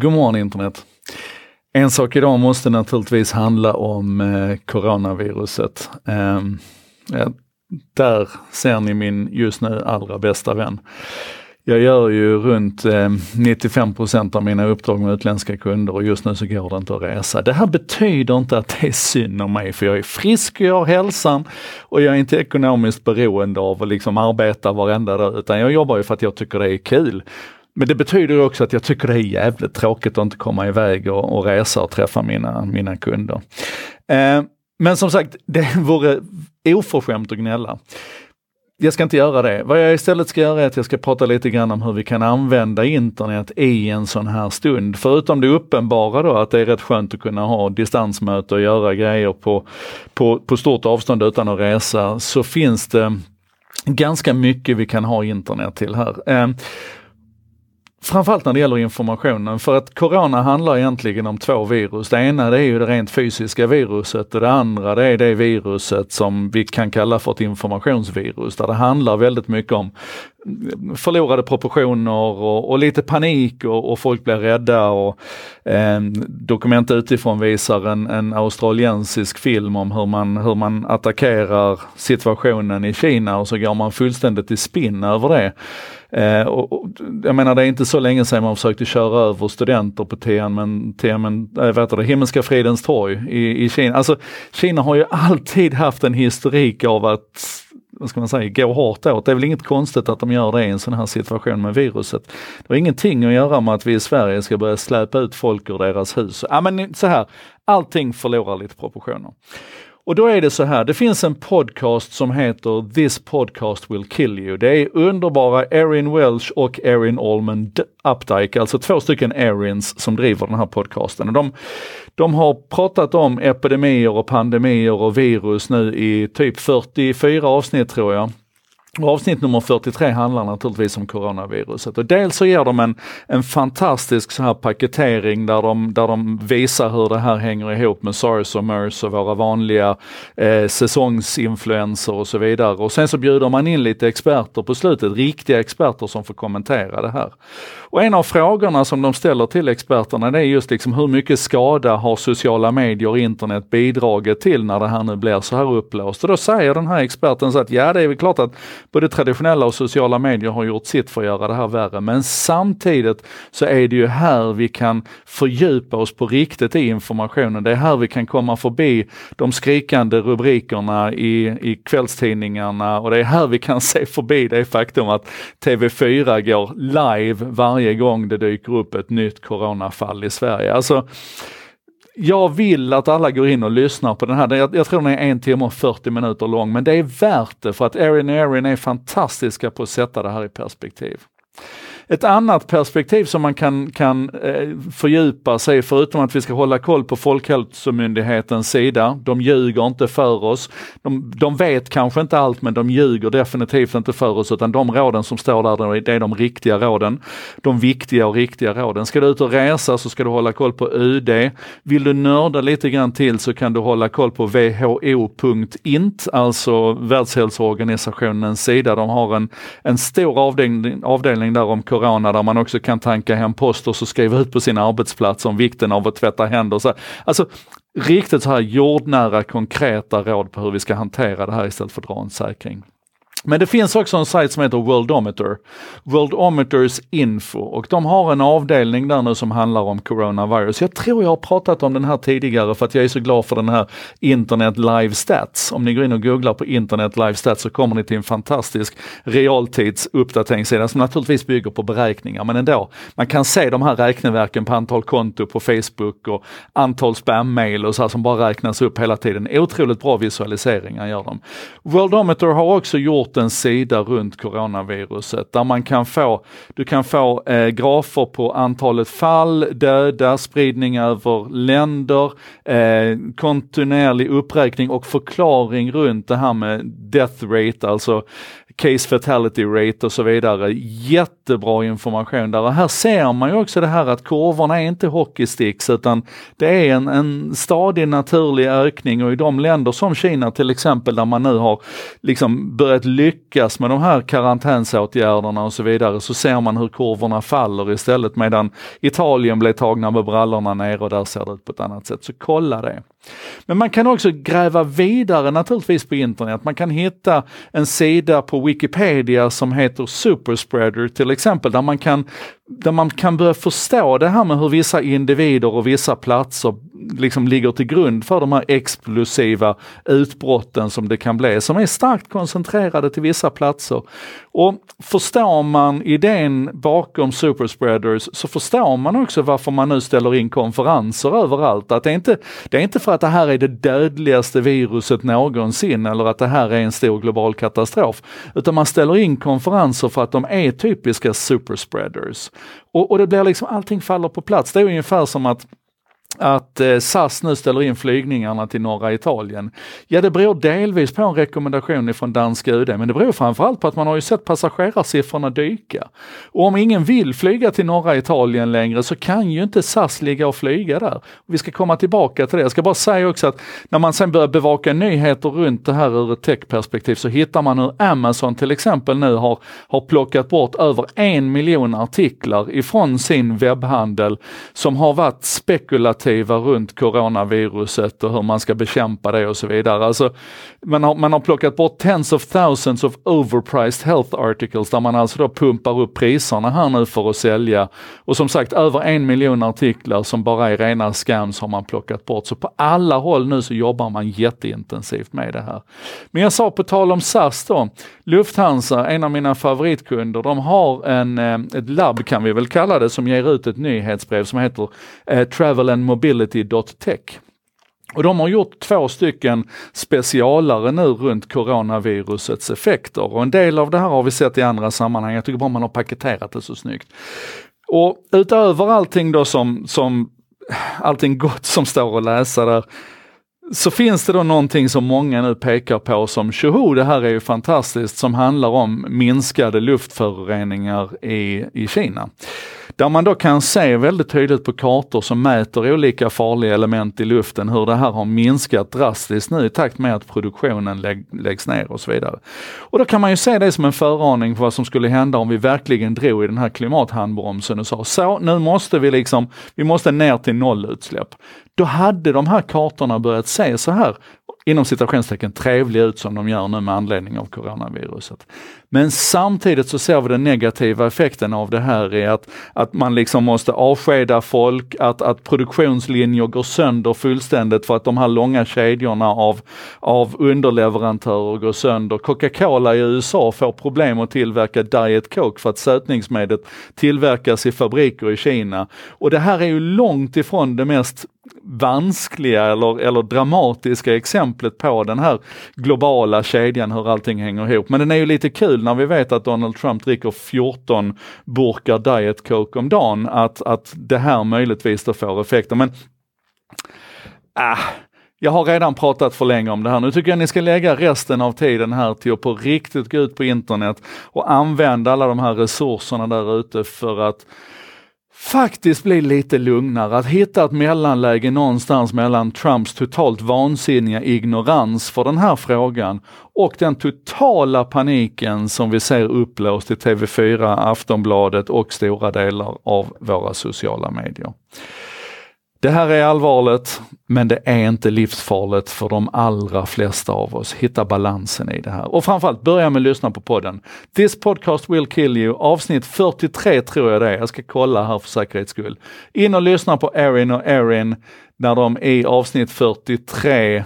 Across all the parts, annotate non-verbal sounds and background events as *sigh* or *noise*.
God morgon internet! En sak idag måste naturligtvis handla om eh, coronaviruset. Eh, där ser ni min just nu allra bästa vän. Jag gör ju runt eh, 95% av mina uppdrag med utländska kunder och just nu så går det inte att resa. Det här betyder inte att det är synd om mig för jag är frisk och jag har hälsan och jag är inte ekonomiskt beroende av att liksom arbeta varenda dag utan jag jobbar ju för att jag tycker det är kul. Men det betyder också att jag tycker det är jävligt tråkigt att inte komma iväg och, och resa och träffa mina, mina kunder. Eh, men som sagt, *laughs* det vore oförskämt att gnälla. Jag ska inte göra det. Vad jag istället ska göra är att jag ska prata lite grann om hur vi kan använda internet i en sån här stund. Förutom det uppenbara då att det är rätt skönt att kunna ha distansmöte och göra grejer på, på, på stort avstånd utan att resa, så finns det ganska mycket vi kan ha internet till här. Eh, Framförallt när det gäller informationen, för att corona handlar egentligen om två virus. Det ena det är ju det rent fysiska viruset och det andra det är det viruset som vi kan kalla för ett informationsvirus, där det handlar väldigt mycket om förlorade proportioner och, och lite panik och, och, folk blir rädda och eh, dokument utifrån visar en, en australiensisk film om hur man, hur man attackerar situationen i Kina och så går man fullständigt i spinn över det. Eh, och, och, jag menar det är inte så länge sedan man försökte köra över studenter på Tianmen, Tianmen äh, eh, vet det, Himmelska fridens torg i, i Kina. Alltså Kina har ju alltid haft en historik av att vad ska man säga, gå hårt åt. Det är väl inget konstigt att de gör det i en sån här situation med viruset. Det har ingenting att göra med att vi i Sverige ska börja släpa ut folk ur deras hus. Ja men så här, allting förlorar lite proportioner. Och då är det så här, det finns en podcast som heter This podcast will kill you. Det är underbara Erin Welsh och Erin Allman Updike, alltså två stycken Erins som driver den här podcasten. Och de, de har pratat om epidemier och pandemier och virus nu i typ 44 avsnitt tror jag. Avsnitt nummer 43 handlar naturligtvis om coronaviruset och dels så ger de en, en fantastisk så här paketering där de, där de visar hur det här hänger ihop med sars och mers och våra vanliga eh, säsongsinfluenser och så vidare. Och sen så bjuder man in lite experter på slutet, riktiga experter som får kommentera det här. Och en av frågorna som de ställer till experterna det är just liksom hur mycket skada har sociala medier och internet bidragit till när det här nu blir så här uppblåst? Och då säger den här experten så att ja, det är väl klart att både traditionella och sociala medier har gjort sitt för att göra det här värre. Men samtidigt så är det ju här vi kan fördjupa oss på riktigt i informationen. Det är här vi kan komma förbi de skrikande rubrikerna i, i kvällstidningarna och det är här vi kan *laughs* se förbi det faktum att TV4 går live varje gång det dyker upp ett nytt coronafall i Sverige. Alltså, jag vill att alla går in och lyssnar på den här. Jag, jag tror den är en timme och 40 minuter lång, men det är värt det för att Erin och Erin är fantastiska på att sätta det här i perspektiv. Ett annat perspektiv som man kan, kan eh, fördjupa sig förutom att vi ska hålla koll på Folkhälsomyndighetens sida. De ljuger inte för oss. De, de vet kanske inte allt men de ljuger definitivt inte för oss utan de råden som står där det är de riktiga råden. De viktiga och riktiga råden. Ska du ut och resa så ska du hålla koll på UD. Vill du nörda lite grann till så kan du hålla koll på who.int, alltså Världshälsoorganisationens sida. De har en, en stor avdelning, avdelning där om corona där man också kan tanka hem post och skriva ut på sin arbetsplats om vikten av att tvätta händer. Så, alltså riktigt så här jordnära konkreta råd på hur vi ska hantera det här istället för att dra en säkring. Men det finns också en sajt som heter Worldometer, Worldometers info och de har en avdelning där nu som handlar om coronavirus. Jag tror jag har pratat om den här tidigare för att jag är så glad för den här internet live stats. Om ni går in och googlar på internet live stats så kommer ni till en fantastisk realtidsuppdateringssida som naturligtvis bygger på beräkningar men ändå. Man kan se de här räkneverken på antal konto på Facebook och antal spam-mail och så här som bara räknas upp hela tiden. Otroligt bra visualiseringar gör de. Worldometer har också gjort gjort en sida runt coronaviruset där man kan få, du kan få eh, grafer på antalet fall, döda, spridning över länder, eh, kontinuerlig uppräkning och förklaring runt det här med death rate, alltså case fatality rate och så vidare. Jättebra information där och här ser man ju också det här att kurvorna är inte hockeysticks utan det är en, en stadig naturlig ökning och i de länder som Kina till exempel där man nu har liksom börjat lyckas med de här karantänsåtgärderna och så vidare så ser man hur kurvorna faller istället medan Italien blev tagna med brallorna ner och där ser det ut på ett annat sätt. Så kolla det. Men man kan också gräva vidare naturligtvis på internet. Man kan hitta en sida på Wikipedia som heter Superspreader till exempel, där man kan där man kan börja förstå det här med hur vissa individer och vissa platser liksom ligger till grund för de här explosiva utbrotten som det kan bli, som är starkt koncentrerade till vissa platser. Och förstår man idén bakom superspreaders så förstår man också varför man nu ställer in konferenser överallt. Att det, är inte, det är inte för att det här är det dödligaste viruset någonsin eller att det här är en stor global katastrof, utan man ställer in konferenser för att de är typiska superspreaders. Och, och det blir liksom, allting faller på plats. Det är ungefär som att att eh, SAS nu ställer in flygningarna till norra Italien. Ja, det beror delvis på en rekommendation från danska UD, men det beror framförallt på att man har ju sett passagerarsiffrorna dyka. Och om ingen vill flyga till norra Italien längre så kan ju inte SAS ligga och flyga där. Vi ska komma tillbaka till det. Jag ska bara säga också att när man sen börjar bevaka nyheter runt det här ur ett techperspektiv så hittar man hur Amazon till exempel nu har, har plockat bort över en miljon artiklar ifrån sin webbhandel som har varit spekulativa narrativa runt coronaviruset och hur man ska bekämpa det och så vidare. Alltså, man, har, man har plockat bort tens of thousands of overpriced health articles där man alltså då pumpar upp priserna här nu för att sälja. Och som sagt över en miljon artiklar som bara är rena scams har man plockat bort. Så på alla håll nu så jobbar man jätteintensivt med det här. Men jag sa på tal om SAS då, Lufthansa, en av mina favoritkunder, de har en, eh, ett labb kan vi väl kalla det, som ger ut ett nyhetsbrev som heter eh, Travel and mobility.tech. Och de har gjort två stycken specialare nu runt coronavirusets effekter och en del av det här har vi sett i andra sammanhang. Jag tycker bara man har paketerat det så snyggt. Och utöver allting då som, som allting gott som står att läsa där så finns det då någonting som många nu pekar på som tjoho, det här är ju fantastiskt, som handlar om minskade luftföroreningar i, i Kina. Där man då kan se väldigt tydligt på kartor som mäter olika farliga element i luften hur det här har minskat drastiskt nu i takt med att produktionen lägg, läggs ner och så vidare. Och då kan man ju se det som en föraning på vad som skulle hända om vi verkligen drog i den här klimathandbromsen och sa så, nu måste vi liksom, vi måste ner till nollutsläpp. Då hade de här kartorna börjat se så här inom citationstecken trevliga ut som de gör nu med anledning av coronaviruset. Men samtidigt så ser vi den negativa effekten av det här i att, att man liksom måste avskeda folk, att, att produktionslinjer går sönder fullständigt för att de här långa kedjorna av, av underleverantörer går sönder. Coca-Cola i USA får problem att tillverka Diet Coke för att sötningsmedlet tillverkas i fabriker i Kina. Och det här är ju långt ifrån det mest vanskliga eller, eller dramatiska exemplet på den här globala kedjan, hur allting hänger ihop. Men den är ju lite kul när vi vet att Donald Trump dricker 14 burkar Diet Coke om dagen, att, att det här möjligtvis då får effekter. Men äh, jag har redan pratat för länge om det här. Nu tycker jag ni ska lägga resten av tiden här till att på riktigt gå ut på internet och använda alla de här resurserna där ute för att faktiskt bli lite lugnare, att hitta ett mellanläge någonstans mellan Trumps totalt vansinniga ignorans för den här frågan och den totala paniken som vi ser upplöst i TV4, Aftonbladet och stora delar av våra sociala medier. Det här är allvarligt, men det är inte livsfarligt för de allra flesta av oss. Hitta balansen i det här. Och framförallt, börja med att lyssna på podden. This podcast will kill you, avsnitt 43 tror jag det är. Jag ska kolla här för säkerhets skull. In och lyssna på Erin och Erin när de i avsnitt 43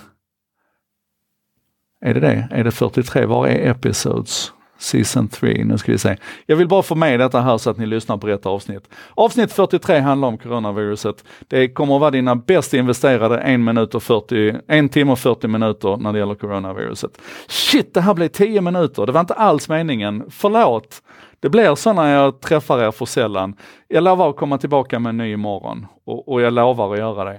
är det det? Är det 43? Var är episodes? Season 3. Nu ska vi se. Jag vill bara få med detta här så att ni lyssnar på rätt avsnitt. Avsnitt 43 handlar om coronaviruset. Det kommer att vara dina bäst investerade 1 minut och 40, 1 timme och 40 minuter när det gäller coronaviruset. Shit, det här blev 10 minuter. Det var inte alls meningen. Förlåt. Det blir så när jag träffar er för sällan. Jag lovar att komma tillbaka med en ny imorgon och, och jag lovar att göra det.